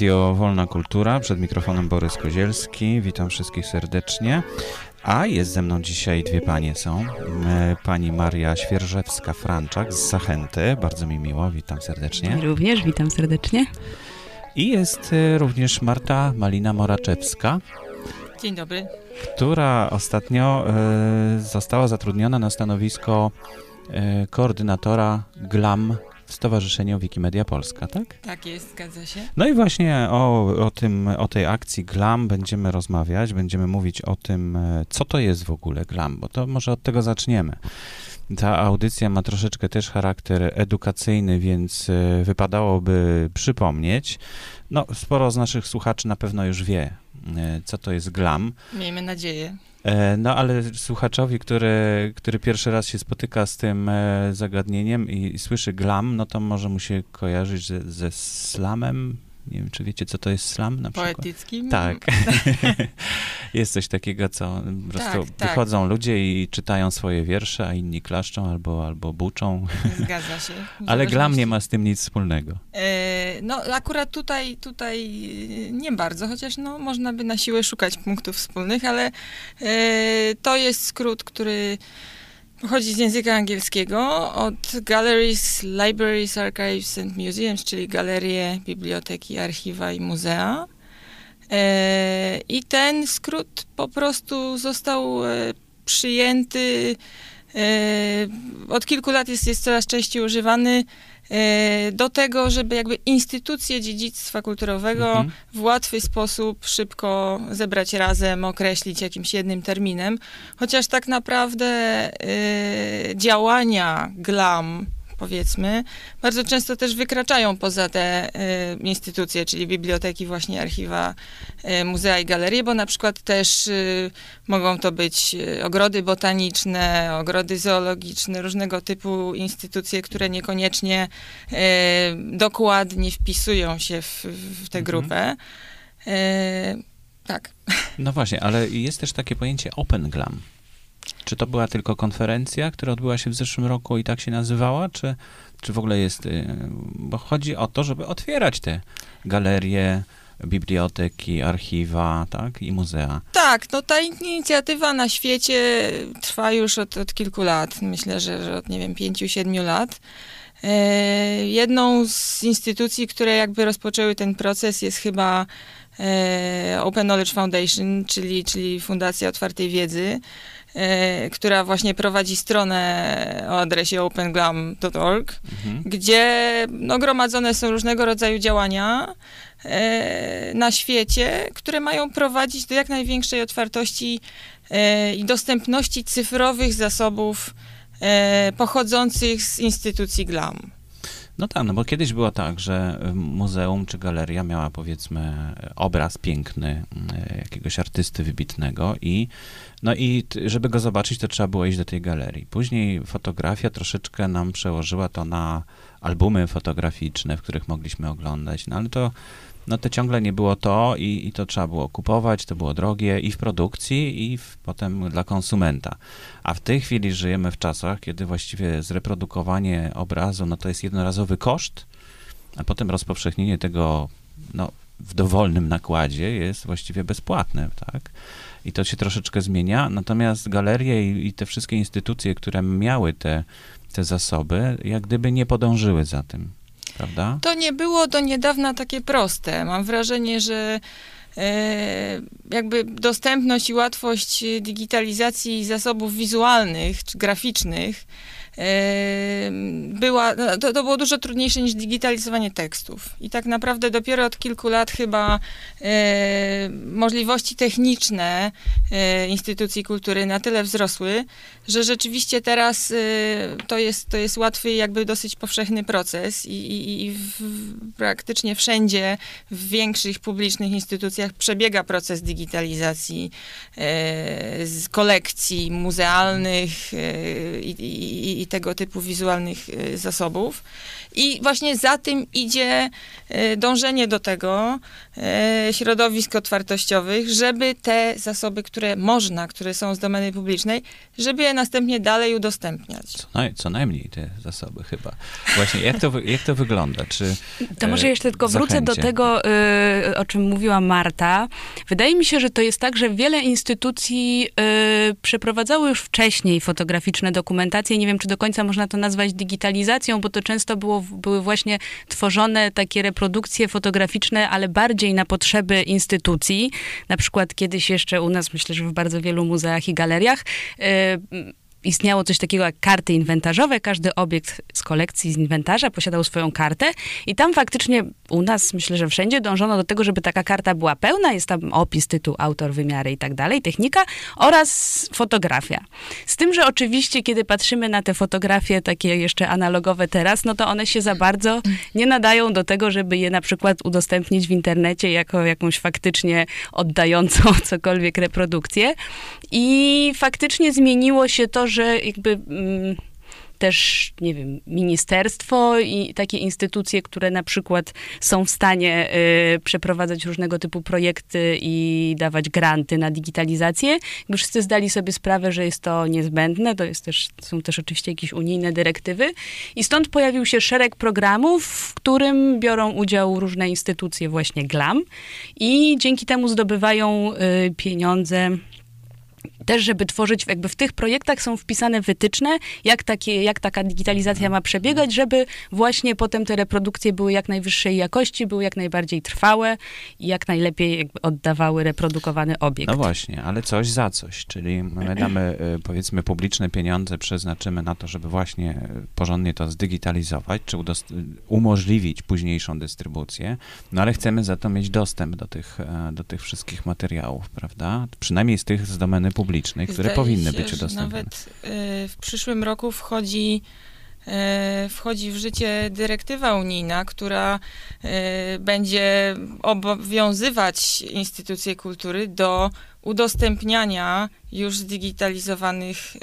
Radio Wolna Kultura, przed mikrofonem Borys Kozielski. Witam wszystkich serdecznie. A jest ze mną dzisiaj dwie panie są. Pani Maria Świerżewska-Franczak z Zachęty. Bardzo mi miło, witam serdecznie. Również witam serdecznie. I jest y, również Marta Malina Moraczewska. Dzień dobry. Która ostatnio y, została zatrudniona na stanowisko y, koordynatora GLAM w Stowarzyszeniu Wikimedia Polska, tak? Tak jest, zgadza się. No i właśnie o, o, tym, o tej akcji GLAM będziemy rozmawiać, będziemy mówić o tym, e, co to jest w ogóle GLAM, bo to może od tego zaczniemy. Ta audycja ma troszeczkę też charakter edukacyjny, więc e, wypadałoby przypomnieć. No, sporo z naszych słuchaczy na pewno już wie, co to jest GLAM. Miejmy nadzieję. E, no ale słuchaczowi, który, który pierwszy raz się spotyka z tym e, zagadnieniem i, i słyszy glam, no to może mu się kojarzyć ze, ze slamem, nie wiem, czy wiecie, co to jest slam na przykład? Poetyckim? Tak. jest coś takiego, co po prostu tak, tak. wychodzą ludzie i czytają swoje wiersze, a inni klaszczą albo, albo buczą. Zgadza się. Ale glam nie ma z tym nic wspólnego. E, no akurat tutaj, tutaj nie bardzo, chociaż no, można by na siłę szukać punktów wspólnych, ale e, to jest skrót, który Pochodzi z języka angielskiego od Galleries, Libraries, Archives and Museums, czyli galerie, biblioteki, archiwa i muzea. E, I ten skrót po prostu został e, przyjęty. E, od kilku lat jest, jest coraz częściej używany do tego, żeby jakby instytucje dziedzictwa kulturowego mhm. w łatwy sposób szybko zebrać razem, określić jakimś jednym terminem. Chociaż tak naprawdę y, działania GLAM powiedzmy, bardzo często też wykraczają poza te y, instytucje, czyli biblioteki, właśnie archiwa, y, muzea i galerie, bo na przykład też y, mogą to być y, ogrody botaniczne, ogrody zoologiczne, różnego typu instytucje, które niekoniecznie y, dokładnie wpisują się w, w tę mhm. grupę. Tak. No właśnie, ale jest też takie pojęcie Open Glam. Czy to była tylko konferencja, która odbyła się w zeszłym roku i tak się nazywała, czy, czy w ogóle jest, y, bo chodzi o to, żeby otwierać te galerie, biblioteki, archiwa, tak, i muzea. Tak, no ta inicjatywa na świecie trwa już od, od kilku lat, myślę, że, że od, nie wiem, pięciu, siedmiu lat. E, jedną z instytucji, które jakby rozpoczęły ten proces jest chyba e, Open Knowledge Foundation, czyli, czyli Fundacja Otwartej Wiedzy, która właśnie prowadzi stronę o adresie openglam.org, mhm. gdzie no, gromadzone są różnego rodzaju działania e, na świecie, które mają prowadzić do jak największej otwartości e, i dostępności cyfrowych zasobów pochodzących z instytucji GLAM. No tak, no bo kiedyś było tak, że muzeum czy galeria miała powiedzmy obraz piękny jakiegoś artysty wybitnego i no i żeby go zobaczyć, to trzeba było iść do tej galerii. Później fotografia troszeczkę nam przełożyła to na albumy fotograficzne, w których mogliśmy oglądać, no ale to, no to ciągle nie było to i, i to trzeba było kupować, to było drogie i w produkcji, i w, potem dla konsumenta. A w tej chwili żyjemy w czasach, kiedy właściwie zreprodukowanie obrazu, no to jest jednorazowy koszt, a potem rozpowszechnienie tego, no, w dowolnym nakładzie jest właściwie bezpłatne, tak? i to się troszeczkę zmienia. Natomiast galerie i, i te wszystkie instytucje, które miały te, te zasoby, jak gdyby nie podążyły za tym. Prawda? To nie było do niedawna takie proste. Mam wrażenie, że e, jakby dostępność i łatwość digitalizacji zasobów wizualnych czy graficznych była, no, to, to, było dużo trudniejsze niż digitalizowanie tekstów. I tak naprawdę dopiero od kilku lat chyba e, możliwości techniczne e, instytucji kultury na tyle wzrosły, że rzeczywiście teraz e, to, jest, to jest łatwy, jakby dosyć powszechny proces i, i, i w, praktycznie wszędzie w większych publicznych instytucjach przebiega proces digitalizacji z kolekcji muzealnych i, i, i tego typu wizualnych zasobów. I właśnie za tym idzie dążenie do tego środowisk otwartościowych, żeby te zasoby, które można, które są z domeny publicznej, żeby je następnie dalej udostępniać. Co, naj, co najmniej te zasoby chyba. Właśnie, jak to, jak to wygląda? Czy, to może jeszcze tylko wrócę zachęcie? do tego, o czym mówiła Marta. Wydaje mi się, że to jest tak, że wiele instytucji przeprowadzało już wcześniej fotograficzne dokumentacje. Nie wiem, czy do końca można to nazwać digitalizacją, bo to często było, były właśnie tworzone takie reprodukcje fotograficzne, ale bardziej na potrzeby instytucji. Na przykład kiedyś jeszcze u nas, myślę, że w bardzo wielu muzeach i galeriach, y, istniało coś takiego jak karty inwentarzowe. Każdy obiekt z kolekcji, z inwentarza posiadał swoją kartę i tam faktycznie u nas, myślę, że wszędzie dążono do tego, żeby taka karta była pełna. Jest tam opis, tytuł, autor, wymiary i tak dalej, technika oraz fotografia. Z tym, że oczywiście, kiedy patrzymy na te fotografie takie jeszcze analogowe teraz, no to one się za bardzo nie nadają do tego, żeby je na przykład udostępnić w internecie jako jakąś faktycznie oddającą cokolwiek reprodukcję. I faktycznie zmieniło się to, że jakby mm, też, nie wiem, ministerstwo i takie instytucje, które na przykład są w stanie y, przeprowadzać różnego typu projekty i dawać granty na digitalizację, jakby wszyscy zdali sobie sprawę, że jest to niezbędne, to jest też, są też oczywiście jakieś unijne dyrektywy. I stąd pojawił się szereg programów, w którym biorą udział różne instytucje, właśnie GLAM i dzięki temu zdobywają y, pieniądze też, żeby tworzyć, jakby w tych projektach są wpisane wytyczne, jak, takie, jak taka digitalizacja ma przebiegać, żeby właśnie potem te reprodukcje były jak najwyższej jakości, były jak najbardziej trwałe i jak najlepiej oddawały reprodukowany obiekt. No właśnie, ale coś za coś, czyli my damy e, powiedzmy publiczne pieniądze, przeznaczymy na to, żeby właśnie e, porządnie to zdigitalizować, czy umożliwić późniejszą dystrybucję, no ale chcemy za to mieć dostęp do tych, e, do tych wszystkich materiałów, prawda? Przynajmniej z tych z domeny publicznej publicznej, które Zdaje powinny się, być udostępnione. Nawet y, w przyszłym roku wchodzi y, wchodzi w życie dyrektywa unijna, która y, będzie obowiązywać instytucje kultury do udostępniania już zdigitalizowanych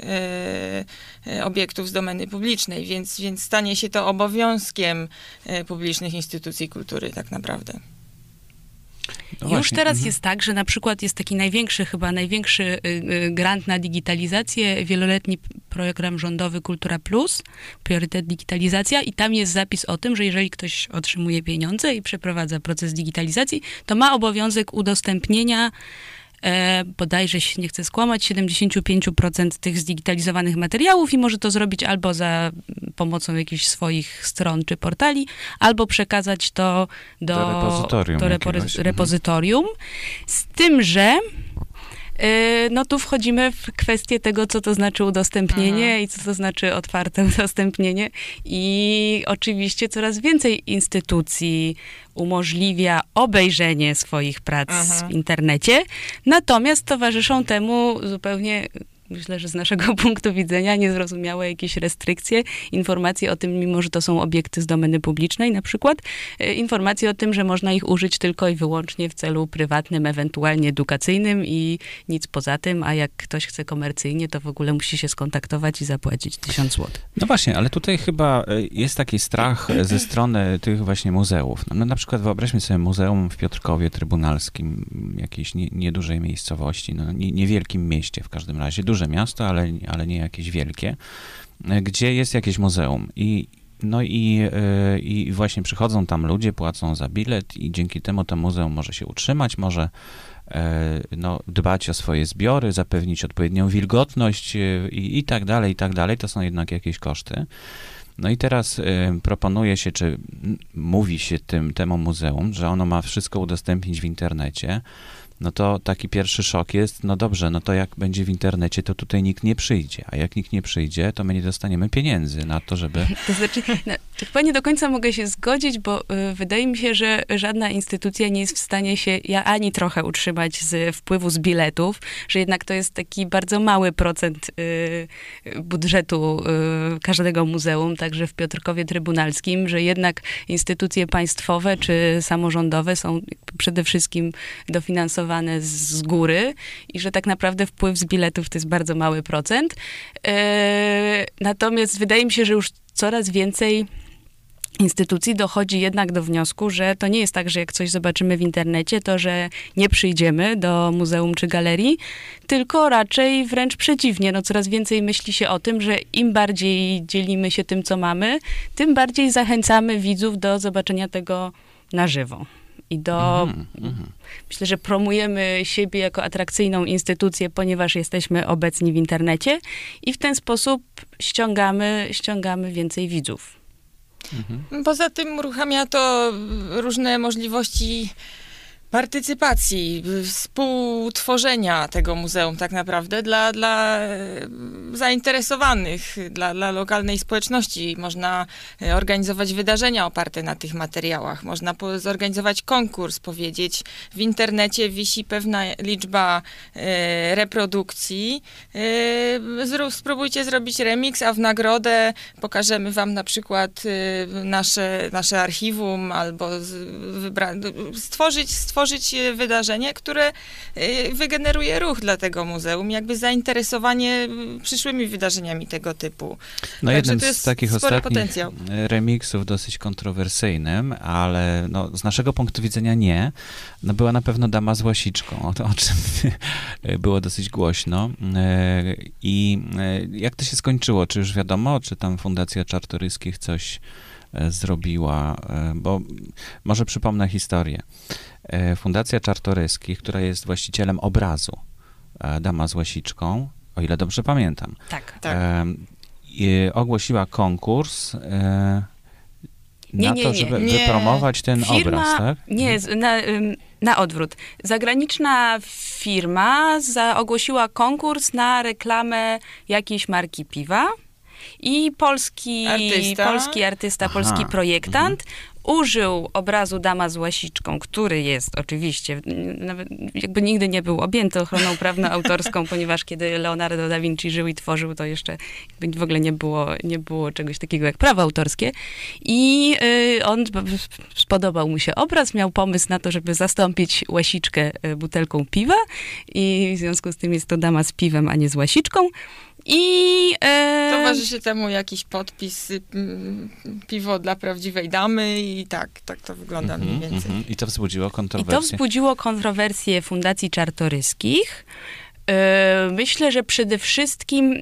obiektów z domeny publicznej, więc, więc stanie się to obowiązkiem publicznych instytucji kultury tak naprawdę. No Już teraz mhm. jest tak, że na przykład jest taki największy, chyba największy y, y, grant na digitalizację, wieloletni program rządowy Kultura Plus, priorytet digitalizacja i tam jest zapis o tym, że jeżeli ktoś otrzymuje pieniądze i przeprowadza proces digitalizacji, to ma obowiązek udostępnienia e, bodajże, nie chcę skłamać, 75% tych zdigitalizowanych materiałów i może to zrobić albo za pomocą jakichś swoich stron czy portali, albo przekazać to do, do repozytorium. Do repo, repozytorium. Z tym, że no tu wchodzimy w kwestię tego, co to znaczy udostępnienie Aha. i co to znaczy otwarte udostępnienie. I oczywiście coraz więcej instytucji umożliwia obejrzenie swoich prac Aha. w internecie, natomiast towarzyszą temu zupełnie myślę, że z naszego punktu widzenia niezrozumiałe jakieś restrykcje, informacje o tym, mimo że to są obiekty z domeny publicznej na przykład, e, informacje o tym, że można ich użyć tylko i wyłącznie w celu prywatnym, ewentualnie edukacyjnym i nic poza tym, a jak ktoś chce komercyjnie, to w ogóle musi się skontaktować i zapłacić 1000 zł. No właśnie, ale tutaj chyba e, jest taki strach ze strony tych właśnie muzeów. No, no na przykład wyobraźmy sobie muzeum w Piotrkowie Trybunalskim, jakiejś nie, niedużej miejscowości, no, nie, niewielkim mieście w każdym razie, duże miasto, ale, ale nie jakieś wielkie, gdzie jest jakieś muzeum i no i, e, i właśnie przychodzą tam ludzie, płacą za bilet i dzięki temu to muzeum może się utrzymać, może e, no, dbać o swoje zbiory, zapewnić odpowiednią wilgotność e, i, i tak dalej, i tak dalej. To są jednak jakieś koszty. No i teraz proponuje się, czy mówi się tym, temu muzeum, że ono ma wszystko udostępnić w internecie, no to taki pierwszy szok jest, no dobrze, no to jak będzie w internecie, to tutaj nikt nie przyjdzie, a jak nikt nie przyjdzie, to my nie dostaniemy pieniędzy na to, żeby... To znaczy, no, chyba nie do końca mogę się zgodzić, bo y, wydaje mi się, że żadna instytucja nie jest w stanie się ja ani trochę utrzymać z wpływu z biletów, że jednak to jest taki bardzo mały procent y, budżetu y, każdego muzeum, także w Piotrkowie Trybunalskim, że jednak instytucje państwowe czy samorządowe są przede wszystkim dofinansowane z góry i że tak naprawdę wpływ z biletów to jest bardzo mały procent. E, natomiast wydaje mi się, że już coraz więcej instytucji dochodzi jednak do wniosku, że to nie jest tak, że jak coś zobaczymy w internecie, to że nie przyjdziemy do muzeum czy galerii, tylko raczej wręcz przeciwnie. No, coraz więcej myśli się o tym, że im bardziej dzielimy się tym, co mamy, tym bardziej zachęcamy widzów do zobaczenia tego na żywo. I do. Mm -hmm. Myślę, że promujemy siebie jako atrakcyjną instytucję, ponieważ jesteśmy obecni w internecie i w ten sposób ściągamy, ściągamy więcej widzów. Mhm. Poza tym uruchamia to różne możliwości partycypacji, współtworzenia tego muzeum tak naprawdę dla, dla e, zainteresowanych, dla, dla lokalnej społeczności. Można e, organizować wydarzenia oparte na tych materiałach, można zorganizować konkurs, powiedzieć w internecie wisi pewna liczba e, reprodukcji, spróbujcie zrobić remix, a w nagrodę pokażemy wam na przykład nasze, nasze archiwum albo stworzyć, stworzyć stworzyć e, wydarzenie, które e, wygeneruje ruch dla tego muzeum, jakby zainteresowanie przyszłymi wydarzeniami tego typu. No Także jeden z takich ostatnich potencjał. remixów dosyć kontrowersyjnym, ale no, z naszego punktu widzenia nie, no była na pewno Dama z łasiczką, o, to, o czym było dosyć głośno. E, I jak to się skończyło? Czy już wiadomo, czy tam Fundacja Czartoryskich coś zrobiła, bo może przypomnę historię. E, Fundacja Czartoryskich, która jest właścicielem obrazu e, Dama z Łasiczką, o ile dobrze pamiętam. Tak, tak. ogłosiła konkurs nie, na nie, to, żeby nie. wypromować ten firma, obraz, tak? Nie, na, na odwrót. Zagraniczna firma za, ogłosiła konkurs na reklamę jakiejś marki piwa. I polski artysta, polski, artysta, Aha. polski projektant mhm użył obrazu Dama z łasiczką, który jest oczywiście, nawet jakby nigdy nie był objęty ochroną prawno-autorską, ponieważ kiedy Leonardo da Vinci żył i tworzył, to jeszcze w ogóle nie było, nie było czegoś takiego jak prawo autorskie. I y, on spodobał mu się obraz, miał pomysł na to, żeby zastąpić łasiczkę y, butelką piwa i w związku z tym jest to dama z piwem, a nie z łasiczką. I e... towarzyszy temu jakiś podpis y, piwo dla prawdziwej damy i tak, tak to wygląda mm -hmm, mniej więcej. Mm -hmm. I to wzbudziło kontrowersje. I to wzbudziło kontrowersje Fundacji Czartoryskich. E, myślę, że przede wszystkim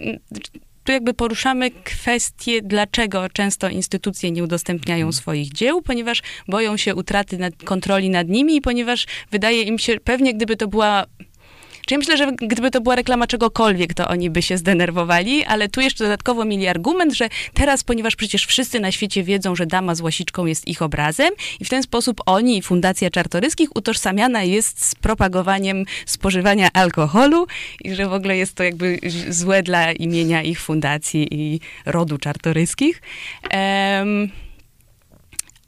tu jakby poruszamy kwestię, dlaczego często instytucje nie udostępniają mhm. swoich dzieł, ponieważ boją się utraty nad, kontroli nad nimi i ponieważ wydaje im się, pewnie gdyby to była Czyli myślę, że gdyby to była reklama czegokolwiek, to oni by się zdenerwowali, ale tu jeszcze dodatkowo mieli argument, że teraz, ponieważ przecież wszyscy na świecie wiedzą, że dama z łasiczką jest ich obrazem i w ten sposób oni, Fundacja Czartoryskich, utożsamiana jest z propagowaniem spożywania alkoholu i że w ogóle jest to jakby złe dla imienia ich fundacji i rodu Czartoryskich. Um,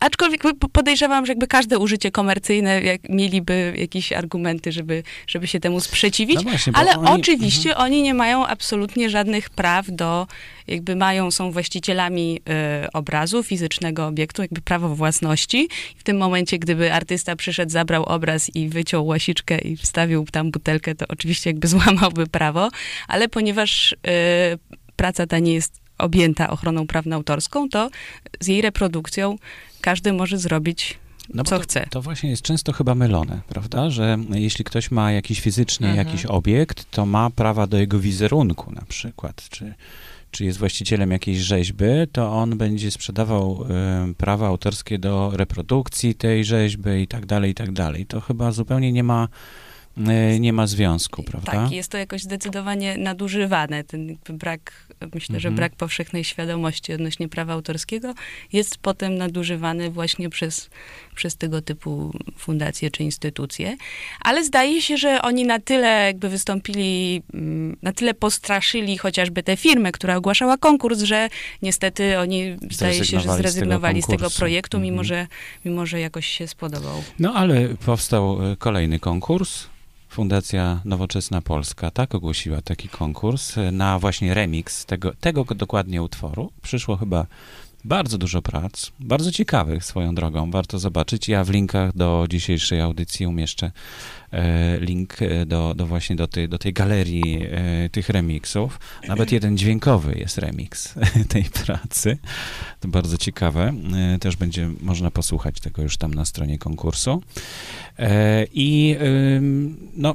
Aczkolwiek podejrzewam, że jakby każde użycie komercyjne jak mieliby jakieś argumenty, żeby, żeby się temu sprzeciwić, no właśnie, ale oni... oczywiście mhm. oni nie mają absolutnie żadnych praw do, jakby mają, są właścicielami y, obrazu, fizycznego obiektu, jakby prawo własności. W tym momencie, gdyby artysta przyszedł, zabrał obraz i wyciął łasiczkę i wstawił tam butelkę, to oczywiście jakby złamałby prawo, ale ponieważ y, praca ta nie jest objęta ochroną prawną-autorską, to z jej reprodukcją każdy może zrobić no co to, chce. To właśnie jest często chyba mylone, prawda? Że jeśli ktoś ma jakiś fizyczny mhm. jakiś obiekt, to ma prawa do jego wizerunku na przykład, czy, czy jest właścicielem jakiejś rzeźby, to on będzie sprzedawał y, prawa autorskie do reprodukcji tej rzeźby i tak dalej, i tak dalej. To chyba zupełnie nie ma nie ma związku, prawda? Tak, jest to jakoś zdecydowanie nadużywane. Ten brak, myślę, mhm. że brak powszechnej świadomości odnośnie prawa autorskiego jest potem nadużywany właśnie przez, przez tego typu fundacje czy instytucje. Ale zdaje się, że oni na tyle jakby wystąpili, mm, na tyle postraszyli chociażby tę firmę, która ogłaszała konkurs, że niestety oni zdaje się, że zrezygnowali z tego, z tego projektu, mhm. mimo, że, mimo że jakoś się spodobał. No ale powstał e, kolejny konkurs Fundacja Nowoczesna Polska, tak, ogłosiła taki konkurs na właśnie remix tego, tego dokładnie utworu. Przyszło chyba Bardzo dużo prac, bardzo ciekawych swoją drogą, warto zobaczyć. Ja w linkach do dzisiejszej audycji umieszczę e, link e, do, do właśnie do tej, do tej galerii e, tych remixów. Nawet jeden dźwiękowy jest remix tej pracy. To bardzo ciekawe. Też będzie można posłuchać tego już tam na stronie konkursu. I no,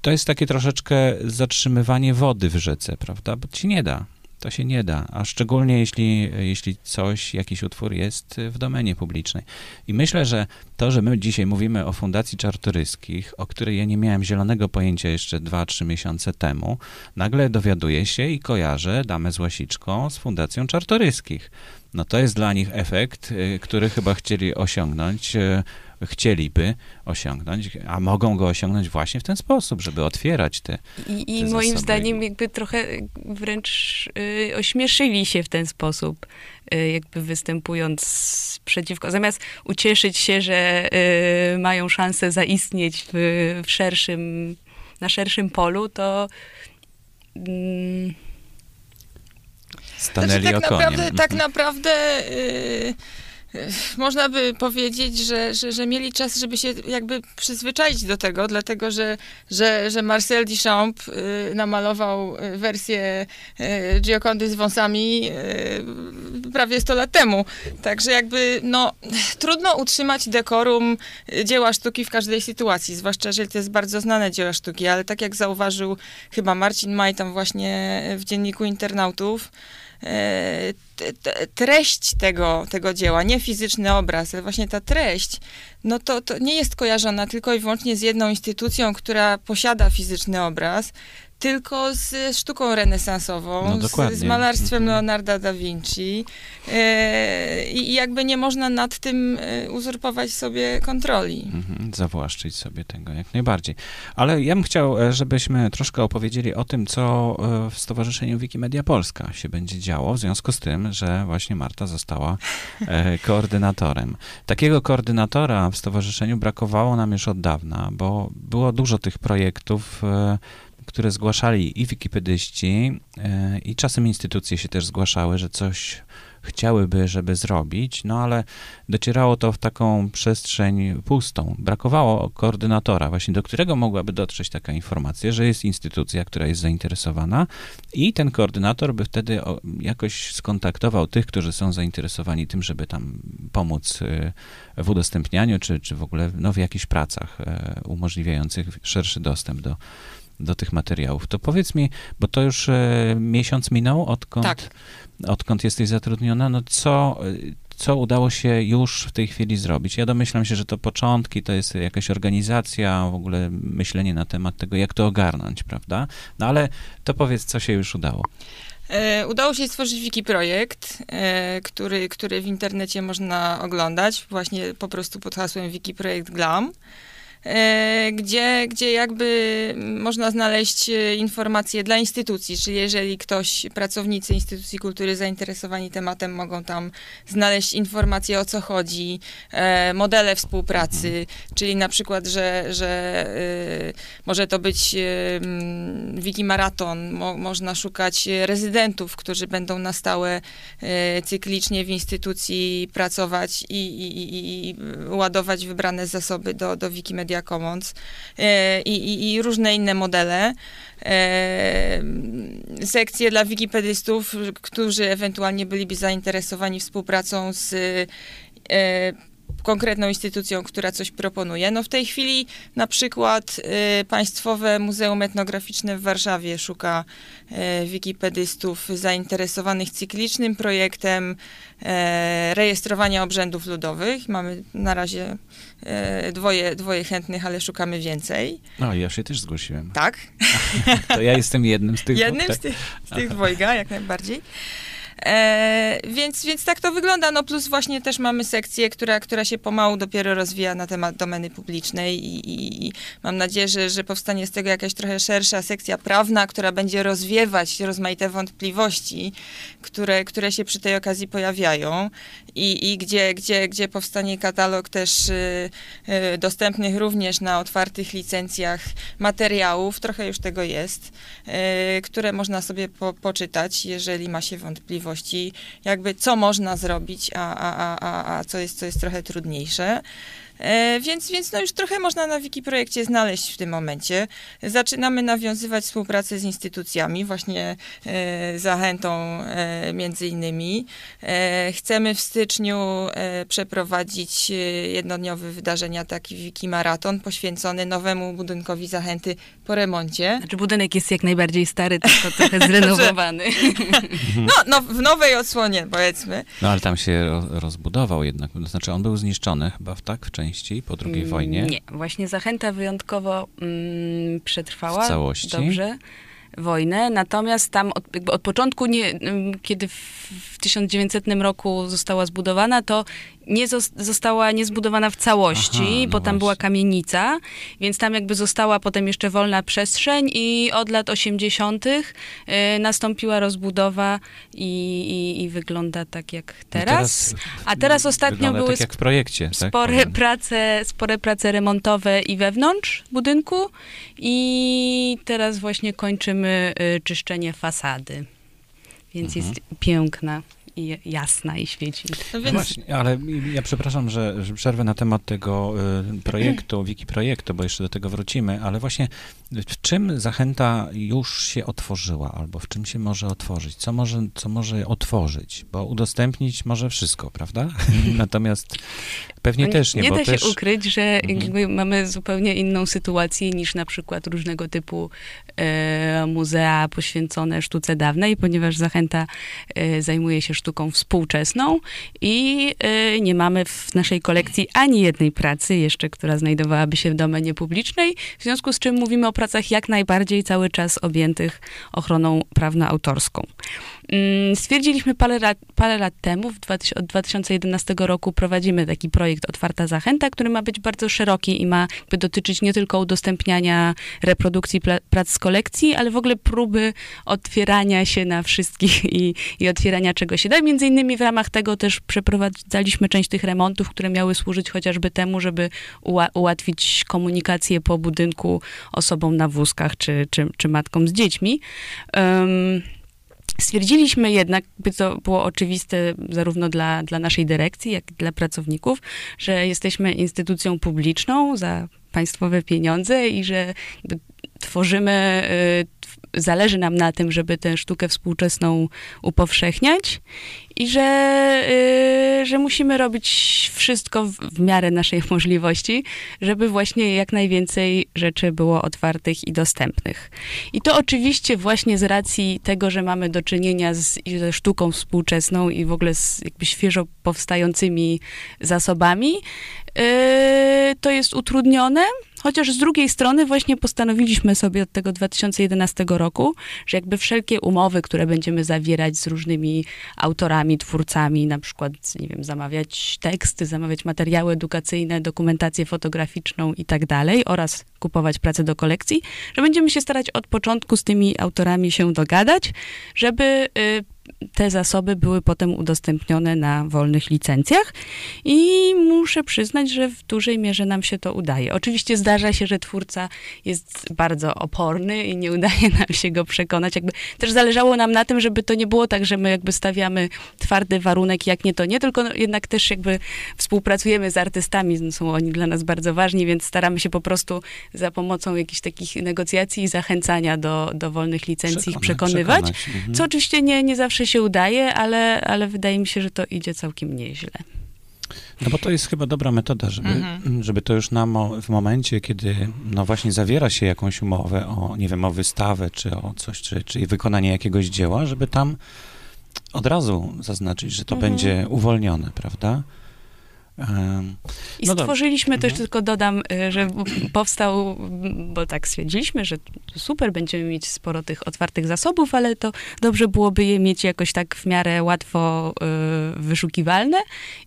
to jest takie troszeczkę zatrzymywanie wody w rzece, prawda? Bo ci nie da. To się nie da, a szczególnie jeśli, jeśli coś, jakiś utwór jest w domenie publicznej. I myślę, że to, że my dzisiaj mówimy o Fundacji Czartoryskich, o której ja nie miałem zielonego pojęcia jeszcze 2-3 miesiące temu, nagle dowiaduję się i kojarzę damę z Łasiczką z Fundacją Czartoryskich. No to jest dla nich efekt, y, który chyba chcieli osiągnąć y, chcieliby osiągnąć, a mogą go osiągnąć właśnie w ten sposób, żeby otwierać te. I, i moim zdaniem jakby trochę wręcz y, ośmieszyli się w ten sposób, y, jakby występując przeciwko. Zamiast ucieszyć się, że y, mają szansę zaistnieć w, w szerszym, na szerszym polu, to. Mm, Stanęli znaczy, tak naprawdę, tak mhm. naprawdę yy, można by powiedzieć, że, że, że mieli czas, żeby się jakby przyzwyczaić do tego, dlatego że, że, że Marcel Duchamp y, namalował y, wersję y, Giocondy z wąsami prawie 100 lat temu. Także jakby no, trudno utrzymać dekorum dzieła sztuki w każdej sytuacji, zwłaszcza jeżeli to jest bardzo znane dzieło sztuki, ale tak jak zauważył chyba Marcin Maj tam właśnie w dzienniku internautów, treść tego, tego dzieła, nie fizyczny obraz, ale właśnie ta treść, no to, to nie jest kojarzona tylko i wyłącznie z jedną instytucją, która posiada fizyczny obraz, tylko z sztuką renesansową, no, z, z, malarstwem mhm. Leonarda da Vinci e, i jakby nie można nad tym e, uzurpować sobie kontroli. Mhm, zawłaszczyć sobie tego, jak najbardziej. Ale ja bym chciał, e, żebyśmy troszkę opowiedzieli o tym, co w Stowarzyszeniu Wikimedia Polska się będzie działo, w związku z tym, że właśnie Marta została koordynatorem. Takiego koordynatora w stowarzyszeniu brakowało nam już od dawna, bo było dużo tych projektów, które zgłaszali i wikipedyści, e, i czasem instytucje się też zgłaszały, że coś chciałyby, żeby zrobić, no ale docierało to w taką przestrzeń pustą. Brakowało koordynatora, właśnie do którego mogłaby dotrzeć taka informacja, że jest instytucja, która jest zainteresowana i ten koordynator by wtedy jakoś skontaktował tych, którzy są zainteresowani tym, żeby tam pomóc e, w udostępnianiu, czy, czy w ogóle no, w jakichś pracach e, umożliwiających szerszy dostęp do do tych materiałów. To powiedz mi, bo to już e, miesiąc minął, odkąd, tak. odkąd jesteś zatrudniona, no co, co udało się już w tej chwili zrobić? Ja domyślam się, że to początki, to jest jakaś organizacja, w ogóle myślenie na temat tego, jak to ogarnąć, prawda? No ale to powiedz, co się już udało. E, udało się stworzyć wiki projekt, e, który, który w internecie można oglądać, właśnie po prostu pod hasłem Wiki Projekt Glam. E, gdzie, gdzie jakby można znaleźć e, informacje dla instytucji, czyli jeżeli ktoś, pracownicy instytucji kultury zainteresowani tematem mogą tam znaleźć informacje o co chodzi, e, modele współpracy, czyli na przykład, że, że może to być wiki maraton, mo, można szukać rezydentów, którzy będą na stałe cyklicznie w instytucji pracować i, i, i ładować wybrane zasoby do, do Wikimedia Media Commons e, i, i, i różne inne modele. E, sekcje dla wikipedystów, którzy ewentualnie byliby zainteresowani współpracą z e, konkretną instytucją, która coś proponuje. No w tej chwili na przykład y, Państwowe Muzeum Etnograficzne w Warszawie szuka y, wikipedystów zainteresowanych cyklicznym projektem y, rejestrowania obrzędów ludowych. Mamy na razie y, dwoje, dwoje chętnych, ale szukamy więcej. No, ja się też zgłosiłem. Tak? to ja jestem jednym z tych Jednym z tych, z tych dwojga, jak najbardziej. E, więc, więc tak to wygląda. No plus właśnie też mamy sekcję, która, która się pomału dopiero rozwija na temat domeny publicznej i, i, i mam nadzieję, że, że powstanie z tego jakaś trochę szersza sekcja prawna, która będzie rozwiewać rozmaite wątpliwości, które, które się przy tej okazji pojawiają i, i gdzie, gdzie, gdzie powstanie katalog też y, y, dostępnych również na otwartych licencjach materiałów, trochę już tego jest, y, które można sobie po, poczytać, jeżeli ma się wątpliwości jakby co można zrobić, a, a, a, a co, jest, co jest trochę trudniejsze. E, więc, więc no już trochę można na Wikiprojekcie znaleźć w tym momencie. Zaczynamy nawiązywać współpracę z instytucjami, właśnie e, zachętą e, między innymi. E, chcemy w styczniu e, przeprowadzić e, jednodniowe wydarzenia, taki Wiki Maraton poświęcony nowemu budynkowi Zachęty po remoncie. Znaczy budynek jest jak najbardziej stary, tylko trochę zrenowowany. No, no w nowej odsłonie powiedzmy. No ale tam się rozbudował jednak, to znaczy on był zniszczony chyba w tak w części części po II wojnie? Nie, właśnie Zachęta wyjątkowo mm, przetrwała. W całości? Dobrze wojnę, natomiast tam od, od początku, nie, kiedy w, w 1900 roku została zbudowana, to nie została niezbudowana w całości, Aha, no bo tam właśnie. była kamienica, więc tam jakby została potem jeszcze wolna przestrzeń i od lat 80. Y, nastąpiła rozbudowa i, i, i, wygląda tak jak teraz. teraz A teraz ostatnio były tak jak w projekcie, tak? spore, tak? prace, spore prace remontowe i wewnątrz budynku i teraz właśnie kończymy y, czyszczenie fasady. Więc mhm. jest piękna i jasna i świeci. No więc... Właśnie, ale ja przepraszam, że, że przerwę na temat tego y, projektu, wiki projektu, bo jeszcze do tego wrócimy, ale właśnie w czym zachęta już się otworzyła, albo w czym się może otworzyć? Co może, co może otworzyć? Bo udostępnić może wszystko, prawda? Natomiast pewnie nie, też nie. Nie da też... się ukryć, że mhm. mamy zupełnie inną sytuację niż na przykład różnego typu e, muzea poświęcone sztuce dawnej, ponieważ Zachęta e, zajmuje się sztuką współczesną i e, nie mamy w naszej kolekcji ani jednej pracy jeszcze, która znajdowałaby się w domenie publicznej, w związku z czym mówimy o pracach jak najbardziej cały czas objętych ochroną prawno-autorską. Mm, stwierdziliśmy parę lat, parę lat temu, w 2000, od 2011 roku prowadzimy taki projekt Otwarta Zachęta, który ma być bardzo szeroki i ma dotyczyć nie tylko udostępniania reprodukcji prac z kolekcji, ale w ogóle próby otwierania się na wszystkich i, i otwierania czego się da. Między innymi w ramach tego też przeprowadzaliśmy część tych remontów, które miały służyć chociażby temu, żeby uła ułatwić komunikację po budynku osobom na wózkach czy, czy, czy matkom z dziećmi. Um, Stwierdziliśmy jednak, by to było oczywiste zarówno dla, dla naszej dyrekcji, jak i dla pracowników, że jesteśmy instytucją publiczną za państwowe pieniądze i że tworzymy, y, zależy nam na tym, żeby tę sztukę współczesną upowszechniać i że, y, że musimy robić wszystko w, w miarę naszej możliwości, żeby właśnie jak najwięcej rzeczy było otwartych i dostępnych. I to oczywiście właśnie z racji tego, że mamy do czynienia z, ze sztuką współczesną i w ogóle z jakby świeżo powstającymi zasobami, y, to jest utrudnione, Chociaż z drugiej strony właśnie postanowiliśmy sobie od tego 2011 roku, że jakby wszelkie umowy, które będziemy zawierać z różnymi autorami, twórcami, na przykład, nie wiem, zamawiać teksty, zamawiać materiały edukacyjne, dokumentację fotograficzną i tak dalej oraz kupować pracę do kolekcji, że będziemy się starać od początku z tymi autorami się dogadać, żeby y, te zasoby były potem udostępnione na wolnych licencjach i muszę przyznać, że w dużej mierze nam się to udaje. Oczywiście zdarza się, że twórca jest bardzo oporny i nie udaje nam się go przekonać. Jakby też zależało nam na tym, żeby to nie było tak, że my jakby stawiamy twardy warunek, jak nie to nie, tylko no, jednak też jakby współpracujemy z artystami, no, są oni dla nas bardzo ważni, więc staramy się po prostu za pomocą jakichś takich negocjacji i zachęcania do, do wolnych licencji ich przekonywać, przekonać. Mhm. co oczywiście nie, nie zawsze się udaje, ale, ale wydaje mi się, że to idzie całkiem nieźle. No bo to jest chyba dobra metoda, żeby, mhm. żeby to już na mo w momencie, kiedy no właśnie zawiera się jakąś umowę o, nie wiem, o wystawę, czy o coś, czy, czy wykonanie jakiegoś dzieła, żeby tam od razu zaznaczyć, że to mhm. będzie uwolnione, prawda? I no stworzyliśmy dobrze. też, mhm. tylko dodam, y, że powstał, bo tak stwierdziliśmy, że super, będziemy mieć sporo tych otwartych zasobów, ale to dobrze byłoby je mieć jakoś tak w miarę łatwo y, wyszukiwalne.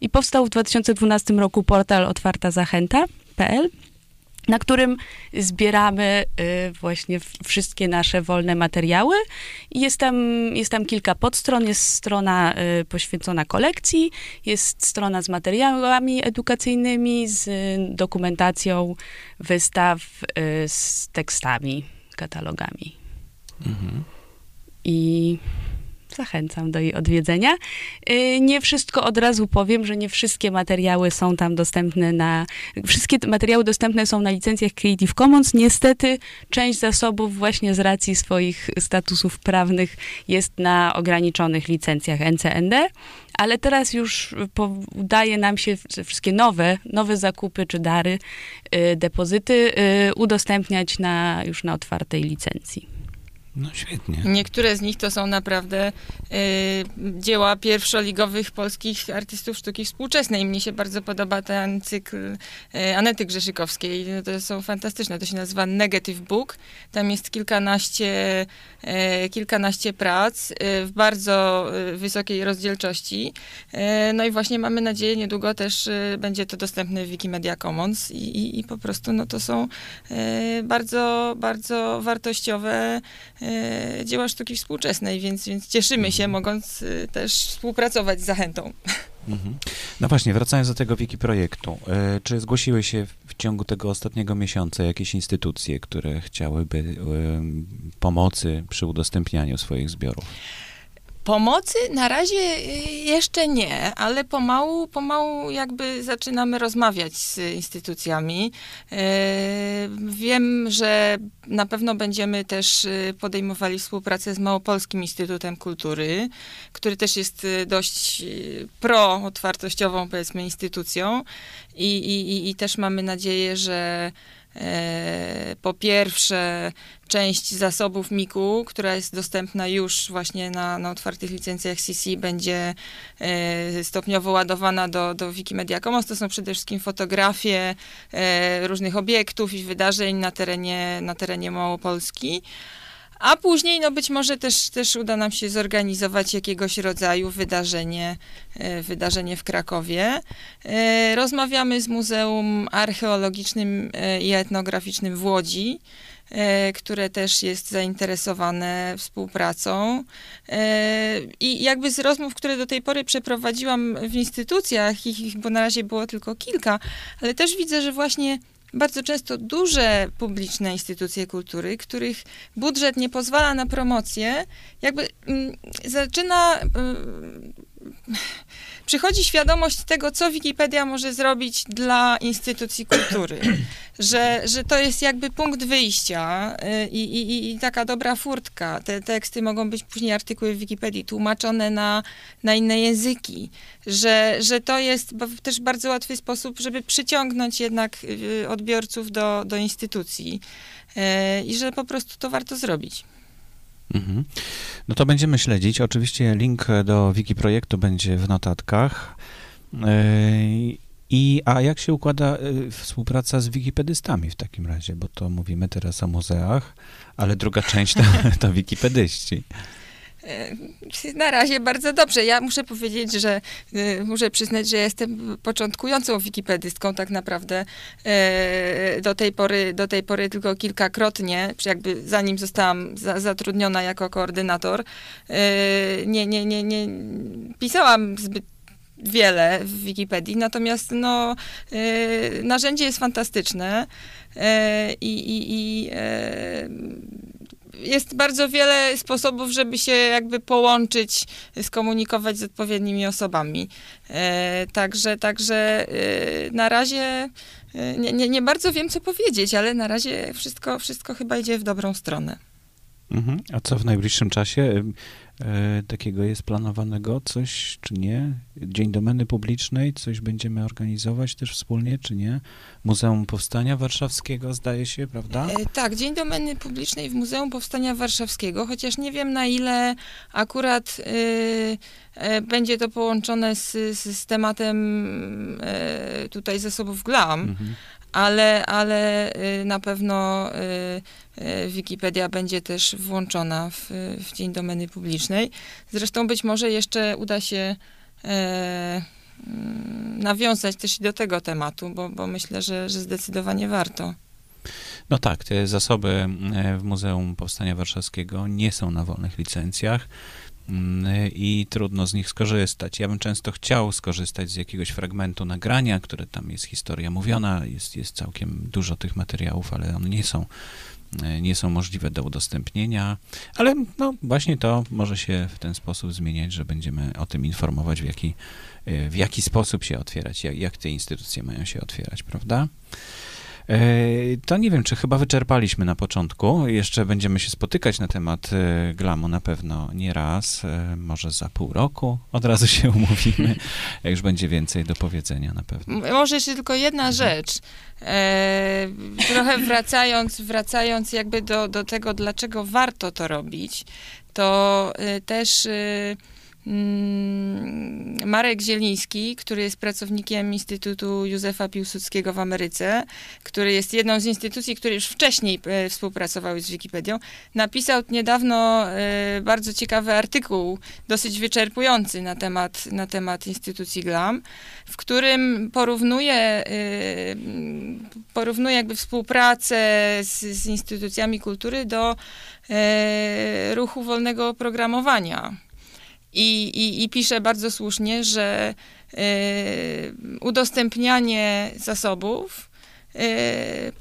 I powstał w 2012 roku portal otwarta zachęta.pl na którym zbieramy y, właśnie wszystkie nasze wolne materiały. Jest tam, jest tam kilka podstron. Jest strona y, poświęcona kolekcji, jest strona z materiałami edukacyjnymi, z dokumentacją wystaw, y, z tekstami, katalogami. Mhm. I zachęcam do jej odwiedzenia. Y, nie wszystko od razu powiem, że nie wszystkie materiały są tam dostępne na. Wszystkie materiały dostępne są na licencjach Creative Commons. Niestety część zasobów, właśnie z racji swoich statusów prawnych, jest na ograniczonych licencjach NCND, ale teraz już udaje nam się wszystkie nowe, nowe zakupy czy dary, y, depozyty y, udostępniać na, już na otwartej licencji. No świetnie. Niektóre z nich to są naprawdę y, dzieła pierwszoligowych polskich artystów sztuki współczesnej. Mnie się bardzo podoba ten cykl y, Anety Grzeszykowskiej. To są fantastyczne. To się nazywa Negative Book. Tam jest kilkanaście, y, kilkanaście prac w bardzo wysokiej rozdzielczości. no i właśnie mamy nadzieję, niedługo też będzie to dostępne w Wikimedia Commons i, i, i po prostu no to są bardzo, bardzo wartościowe dzieła sztuki współczesnej, więc, więc cieszymy się, mhm. mogąc e, też współpracować z Zachętą. Mhm. No właśnie, wracając do tego wiki projektu, e, czy zgłosiły się w ciągu tego ostatniego miesiąca jakieś instytucje, które chciałyby e, pomocy przy udostępnianiu swoich zbiorów? Pomocy na razie y, jeszcze nie, ale pomału, pomału jakby zaczynamy rozmawiać z instytucjami. Y, wiem, że na pewno będziemy też y, podejmowali współpracę z Małopolskim Instytutem Kultury, który też jest dość pro-otwartościową, powiedzmy, instytucją i, i, i też mamy nadzieję, że po pierwsze, część zasobów MIKU, która jest dostępna już właśnie na, na otwartych licencjach CC, będzie e, stopniowo ładowana do, do Wikimedia Commons. To są przede wszystkim fotografie e, różnych obiektów i wydarzeń na terenie, na terenie Małopolski. A później, no być może też, też uda nam się zorganizować jakiegoś rodzaju wydarzenie, e, wydarzenie w Krakowie. E, rozmawiamy z Muzeum Archeologicznym e, i Etnograficznym w Łodzi, które też jest zainteresowane współpracą. I jakby z rozmów, które do tej pory przeprowadziłam w instytucjach, ich, bo na razie było tylko kilka, ale też widzę, że właśnie bardzo często duże publiczne instytucje kultury, których budżet nie pozwala na promocję, jakby mm, zaczyna. Mm, przychodzi świadomość tego, co Wikipedia może zrobić dla instytucji kultury. Że, że to jest jakby punkt wyjścia y, i, i, i taka dobra furtka. Te teksty mogą być później artykuły w Wikipedii tłumaczone na, na inne języki. Że, że to jest też bardzo łatwy sposób, żeby przyciągnąć jednak y, odbiorców do, do instytucji. Y, I że po prostu to warto zrobić. Mhm. No to będziemy śledzić. Oczywiście link do wiki projektu będzie w notatkach. E, I, a jak się układa e, współpraca z wikipedystami w takim razie? Bo to mówimy teraz o muzeach, ale druga część to, to wikipedyści. E, na razie bardzo dobrze. Ja muszę powiedzieć, że y, muszę przyznać, że jestem początkującą wikipedystką tak naprawdę. E, do tej pory, do tej pory tylko kilkakrotnie, jakby zanim zostałam za, zatrudniona jako koordynator, e, nie, nie, nie, nie pisałam zbyt wiele w Wikipedii, natomiast no, narzędzie jest fantastyczne i, i, i jest bardzo wiele sposobów, żeby się jakby połączyć, skomunikować z odpowiednimi osobami. E, także, także e, na razie e, nie, nie, nie, bardzo wiem, co powiedzieć, ale na razie wszystko, wszystko chyba idzie w dobrą stronę. Mhm. A co w najbliższym czasie? E, takiego jest planowanego coś, czy nie? Dzień Domeny Publicznej, coś będziemy organizować też wspólnie, czy nie? Muzeum Powstania Warszawskiego, zdaje się, prawda? E, tak, Dzień Domeny Publicznej w Muzeum Powstania Warszawskiego, chociaż nie wiem na ile akurat e, będzie to połączone z, z tematem tutaj zasobów GLAM, mhm ale, ale y, na pewno y, y, Wikipedia będzie też włączona w, w Dzień Domeny Publicznej. Zresztą być może jeszcze uda się e, mm, nawiązać też do tego tematu, bo, bo myślę, że, że zdecydowanie warto. No tak, te zasoby e, w Muzeum Powstania Warszawskiego nie są na wolnych licencjach. Mm, i trudno z nich skorzystać. Ja bym często chciał skorzystać z jakiegoś fragmentu nagrania, które tam jest historia mówiona, jest, jest całkiem dużo tych materiałów, ale one nie są nie są możliwe do udostępnienia, ale no właśnie to może się w ten sposób zmieniać, że będziemy o tym informować, w jaki, w jaki sposób się otwierać, jak, jak te instytucje mają się otwierać, prawda? E, to nie wiem, czy chyba wyczerpaliśmy na początku. Jeszcze będziemy się spotykać na temat e, glamu na pewno nie raz, e, może za pół roku. Od razu się umówimy, jak już będzie więcej do powiedzenia na pewno. Może jeszcze tylko jedna mhm. rzecz. Trochę wracając, wracając jakby do, do tego, dlaczego warto to robić, to też Marek Zieliński, który jest pracownikiem Instytutu Józefa Piłsudskiego w Ameryce, który jest jedną z instytucji, które już wcześniej e, współpracowały z Wikipedią, napisał niedawno e, bardzo ciekawy artykuł, dosyć wyczerpujący na temat, na temat instytucji GLAM, w którym porównuje, e, porównuje jakby współpracę z, z instytucjami kultury do ruchu wolnego oprogramowania. I, i, i pisze bardzo słusznie, że y, udostępnianie zasobów y,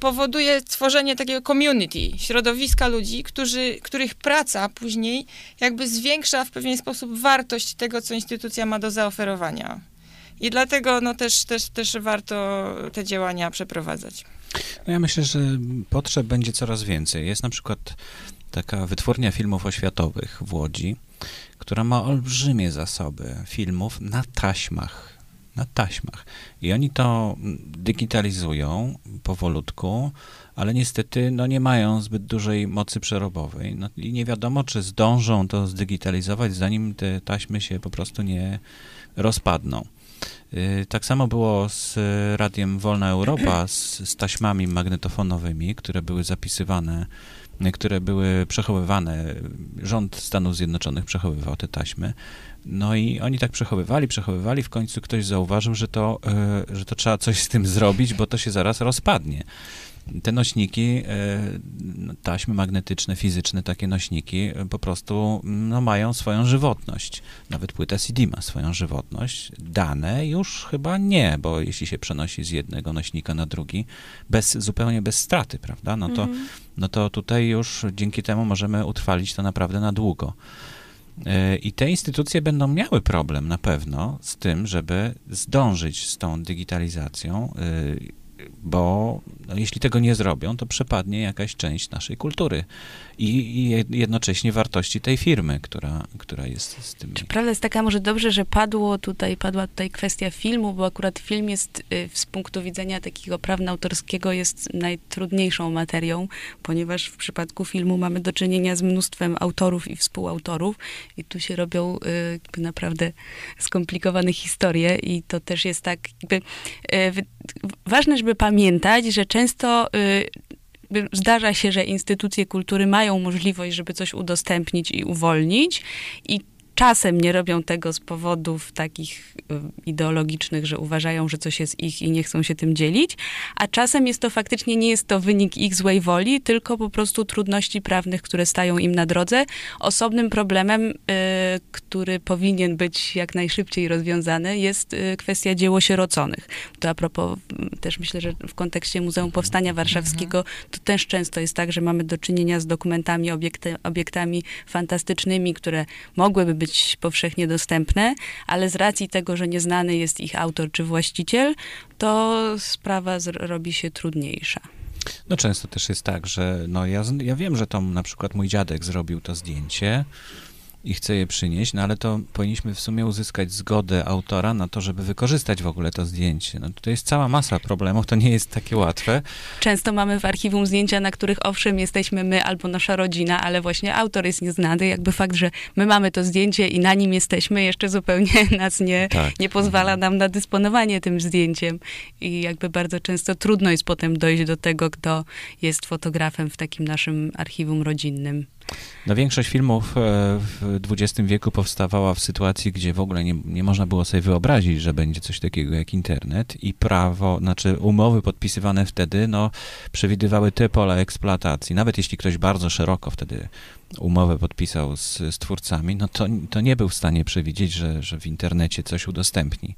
powoduje tworzenie takiego community, środowiska ludzi, którzy, których praca później jakby zwiększa w pewien sposób wartość tego, co instytucja ma do zaoferowania. I dlatego no, też, też, też warto te działania przeprowadzać. No ja myślę, że potrzeb będzie coraz więcej. Jest na przykład taka wytwórnia filmów oświatowych w Łodzi, która ma olbrzymie zasoby filmów na taśmach. Na taśmach. I oni to digitalizują powolutku, ale niestety no, nie mają zbyt dużej mocy przerobowej. No, I nie wiadomo, czy zdążą to zdigitalizować, zanim te taśmy się po prostu nie rozpadną. Y, tak samo było z radiem Wolna Europa, z, z taśmami magnetofonowymi, które były zapisywane które były przechowywane. Rząd Stanów Zjednoczonych przechowywał te taśmy. No i oni tak przechowywali, przechowywali. W końcu ktoś zauważył, że to, e, że to trzeba coś z tym zrobić, bo to się zaraz rozpadnie te nośniki, e, taśmy magnetyczne, fizyczne, takie nośniki e, po prostu no, mają swoją żywotność. Nawet płyta CD ma swoją żywotność. Dane już chyba nie, bo jeśli się przenosi z jednego nośnika na drugi, bez, zupełnie bez straty, prawda? No to, mhm. no to tutaj już dzięki temu możemy utrwalić to naprawdę na długo. E, I te instytucje będą miały problem na pewno z tym, żeby zdążyć z tą digitalizacją bo no, jeśli tego nie zrobią, to przepadnie jakaś część naszej kultury i, i jednocześnie wartości tej firmy, która, która jest z tym. Czy prawda jest taka, może dobrze, że padło tutaj, padła tutaj kwestia filmu, bo akurat film jest y, z punktu widzenia takiego prawna autorskiego jest najtrudniejszą materią, ponieważ w przypadku filmu mamy do czynienia z mnóstwem autorów i współautorów i tu się robią y, naprawdę skomplikowane historie i to też jest tak jakby y, ważne, żeby pamiętać, że często y, zdarza się, że instytucje kultury mają możliwość, żeby coś udostępnić i uwolnić i czasem nie robią tego z powodów takich y, ideologicznych, że uważają, że coś jest ich i nie chcą się tym dzielić, a czasem jest to faktycznie nie jest to wynik ich złej woli, tylko po prostu trudności prawnych, które stają im na drodze. Osobnym problemem, y, który powinien być jak najszybciej rozwiązany, jest y, kwestia dzieł sieroconych. To a propos, też myślę, że w kontekście Muzeum Powstania Warszawskiego, to też często jest tak, że mamy do czynienia z dokumentami, obiekty, obiektami fantastycznymi, które mogłyby być być powszechnie dostępne, ale z racji tego, że nieznany jest ich autor czy właściciel, to sprawa robi się trudniejsza. No często też jest tak, że no ja, ja wiem, że to na przykład mój dziadek zrobił to zdjęcie, i chce je przynieść, no ale to powinniśmy w sumie uzyskać zgodę autora na to, żeby wykorzystać w ogóle to zdjęcie. No to jest cała masa problemów, to nie jest takie łatwe. Często mamy w archiwum zdjęcia, na których owszem jesteśmy my albo nasza rodzina, ale właśnie autor jest nieznany. Jakby fakt, że my mamy to zdjęcie i na nim jesteśmy, jeszcze zupełnie nas nie, tak. nie pozwala nam na dysponowanie tym zdjęciem. I jakby bardzo często trudno jest potem dojść do tego, kto jest fotografem w takim naszym archiwum rodzinnym. No większość filmów e, w XX wieku powstawała w sytuacji, gdzie w ogóle nie, nie można było sobie wyobrazić, że będzie coś takiego jak internet i prawo, znaczy umowy podpisywane wtedy, no przewidywały te pola eksploatacji. Nawet jeśli ktoś bardzo szeroko wtedy umowę podpisał z, z twórcami, no to, to nie był w stanie przewidzieć, że, że w internecie coś udostępni.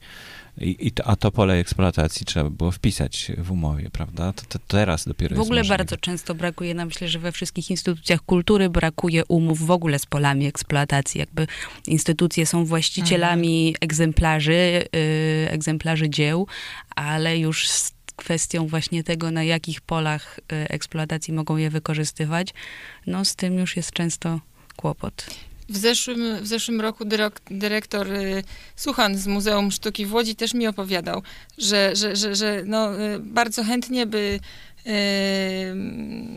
I, i to, a to pole eksploatacji trzeba było wpisać w umowie, prawda? To, to teraz dopiero W ogóle jest bardzo często brakuje, nam myślę, że we wszystkich instytucjach kultury brakuje umów w ogóle z polami eksploatacji. Jakby instytucje są właścicielami mhm. egzemplarzy, y, egzemplarzy dzieł, ale już z kwestią właśnie tego, na jakich polach y, eksploatacji mogą je wykorzystywać, no z tym już jest często kłopot. W zeszłym, w zeszłym roku dyrektor y, Suchan z Muzeum Sztuki w Łodzi też mi opowiadał, że, że, że, że no, y, bardzo chętnie by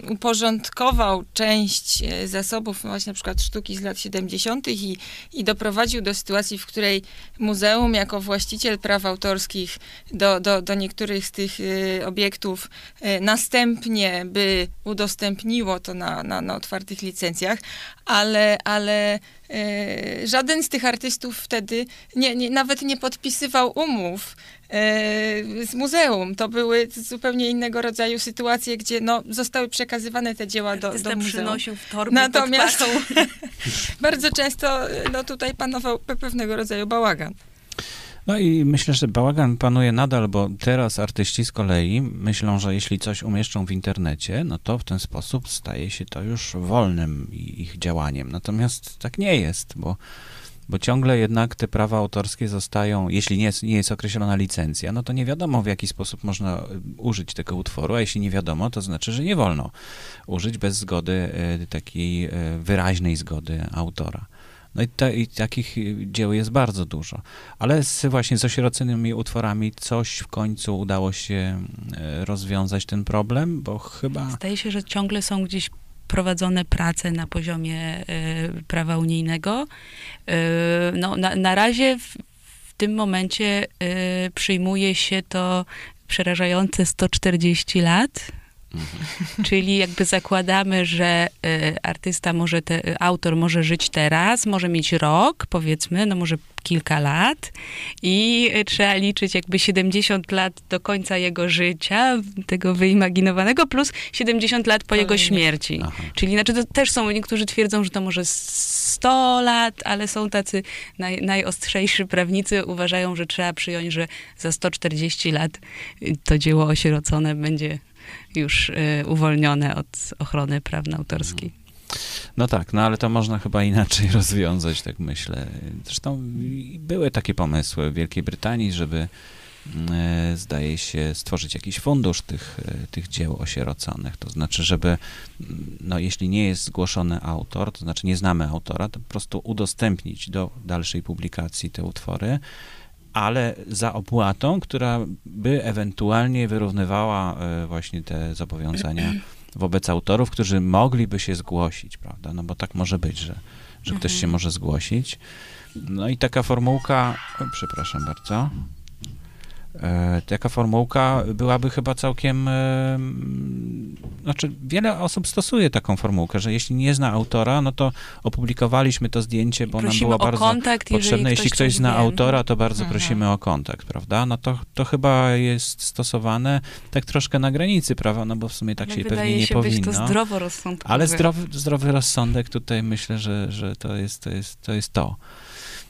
uporządkował część e, zasobów właśnie na przykład sztuki z lat 70. I, i doprowadził do sytuacji, w której muzeum jako właściciel praw autorskich do, do, do niektórych z tych e, obiektów e, następnie by udostępniło to na, na, na otwartych licencjach, ale, ale żaden z tych artystów wtedy nie, nie, nawet nie podpisywał umów z muzeum. To były zupełnie innego rodzaju sytuacje, gdzie no, zostały przekazywane te dzieła do, do muzeum. przynosił w torbie Natomiast bardzo często no, tutaj panował pewnego rodzaju bałagan. No i myślę, że bałagan panuje nadal, bo teraz artyści z kolei myślą, że jeśli coś umieszczą w internecie, no to w ten sposób staje się to już wolnym ich działaniem. Natomiast tak nie jest, bo bo ciągle jednak te prawa autorskie zostają, jeśli nie jest, nie jest określona licencja, no to nie wiadomo w jaki sposób można y, użyć tego utworu, a jeśli nie wiadomo, to znaczy, że nie wolno użyć bez zgody, y, takiej y, wyraźnej zgody autora. No i, te, i, takich dzieł jest bardzo dużo. Ale z, właśnie z osieroconymi utworami coś w końcu udało się rozwiązać ten problem, bo chyba... Zdaje się, że ciągle są gdzieś prowadzone prace na poziomie y, prawa unijnego. Y, no, na, na razie w, w tym momencie y, przyjmuje się to przerażające 140 lat Czyli jakby zakładamy, że y, artysta może, te, y, autor może żyć teraz, może mieć rok, powiedzmy, no może kilka lat i y, trzeba liczyć jakby 70 lat do końca jego życia, tego wyimaginowanego, plus 70 lat po jego śmierci. Aha. Czyli znaczy to też są, niektórzy twierdzą, że to może 100 lat, ale są tacy naj, najostrzejsi prawnicy, uważają, że trzeba przyjąć, że za 140 lat to dzieło osierocone będzie już y, uwolnione od ochrony prawna autorskiej. No tak, no ale to można chyba inaczej rozwiązać, tak myślę. Zresztą były takie pomysły w Wielkiej Brytanii, żeby y, zdaje się stworzyć jakiś fundusz tych, y, tych dzieł osieroconych. To znaczy, żeby, no jeśli nie jest zgłoszony autor, to znaczy nie znamy autora, to po prostu udostępnić do dalszej publikacji te utwory, ale za opłatą, która by ewentualnie wyrównywała e, właśnie te zobowiązania wobec autorów, którzy mogliby się zgłosić, prawda? No bo tak może być, że, że ktoś się mhm. może zgłosić. No i taka formułka, przepraszam bardzo, taka formułka byłaby chyba całkiem. E, znaczy, wiele osób stosuje taką formułkę, że jeśli nie zna autora, no to opublikowaliśmy to zdjęcie, bo prosimy nam było bardzo kontakt, potrzebne. Jeśli ktoś, zna wie. autora, to bardzo mhm. prosimy o kontakt, prawda? No to, to chyba jest stosowane tak troszkę na granicy prawa, no bo w sumie tak Ale się pewnie nie się powinno. Być to zdroworozsądkowe. Ale zdrowy, zdrowy rozsądek tutaj myślę, że, że to, jest, to, jest, to jest to.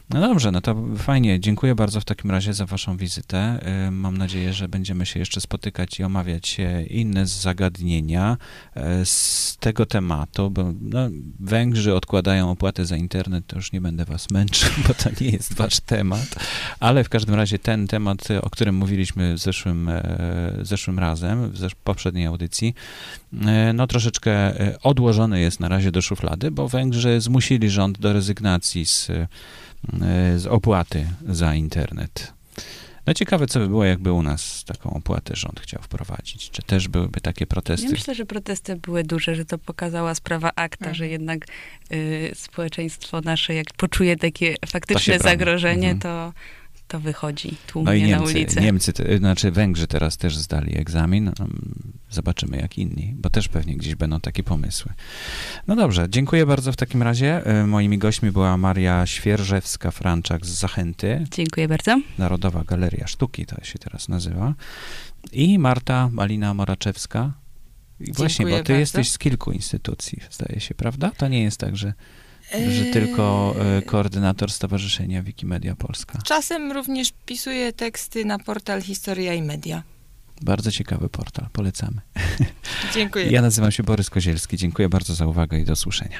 No dobrze, no to fajnie. Dziękuję bardzo w takim razie za Waszą wizytę. Y, mam nadzieję, że będziemy się jeszcze spotykać i omawiać inne zagadnienia y, z tego tematu, bo no, Węgrzy odkładają opłatę za internet, to już nie będę Was męczył, bo to nie jest Wasz temat, ale w każdym razie ten temat, o którym mówiliśmy w zeszłym, e, zeszłym razem, w poprzedniej audycji, e, no troszeczkę e, odłożony jest na razie do szuflady, bo Węgrzy zmusili rząd do rezygnacji z z opłaty za internet. No ciekawe, co by było, jakby u nas taką opłatę rząd chciał wprowadzić. Czy też byłyby takie protesty? Ja myślę, że protesty były duże, że to pokazała sprawa akta, mhm. że jednak y, społeczeństwo nasze, jak poczuje takie faktyczne zagrożenie, mhm. to to wychodzi tłumnie no i Niemcy, na ulicę. Niemcy, znaczy Węgrzy teraz też zdali egzamin. Zobaczymy jak inni, bo też pewnie gdzieś będą takie pomysły. No dobrze, dziękuję bardzo w takim razie. E, moimi gośćmi była Maria Świerżewska-Franczak z Zachęty. Dziękuję bardzo. Narodowa Galeria Sztuki, to się teraz nazywa. I Marta Malina Moraczewska. I właśnie, bo ty bardzo. jesteś z kilku instytucji, zdaje się, prawda? To nie jest tak, że Że tylko e, koordynator Stowarzyszenia Wikimedia Polska. Czasem również pisuję teksty na portal Historia i Media. Bardzo ciekawy portal, polecamy. Dziękuję. Ja nazywam się Borys Kozielski. Dziękuję bardzo za uwagę i do usłyszenia.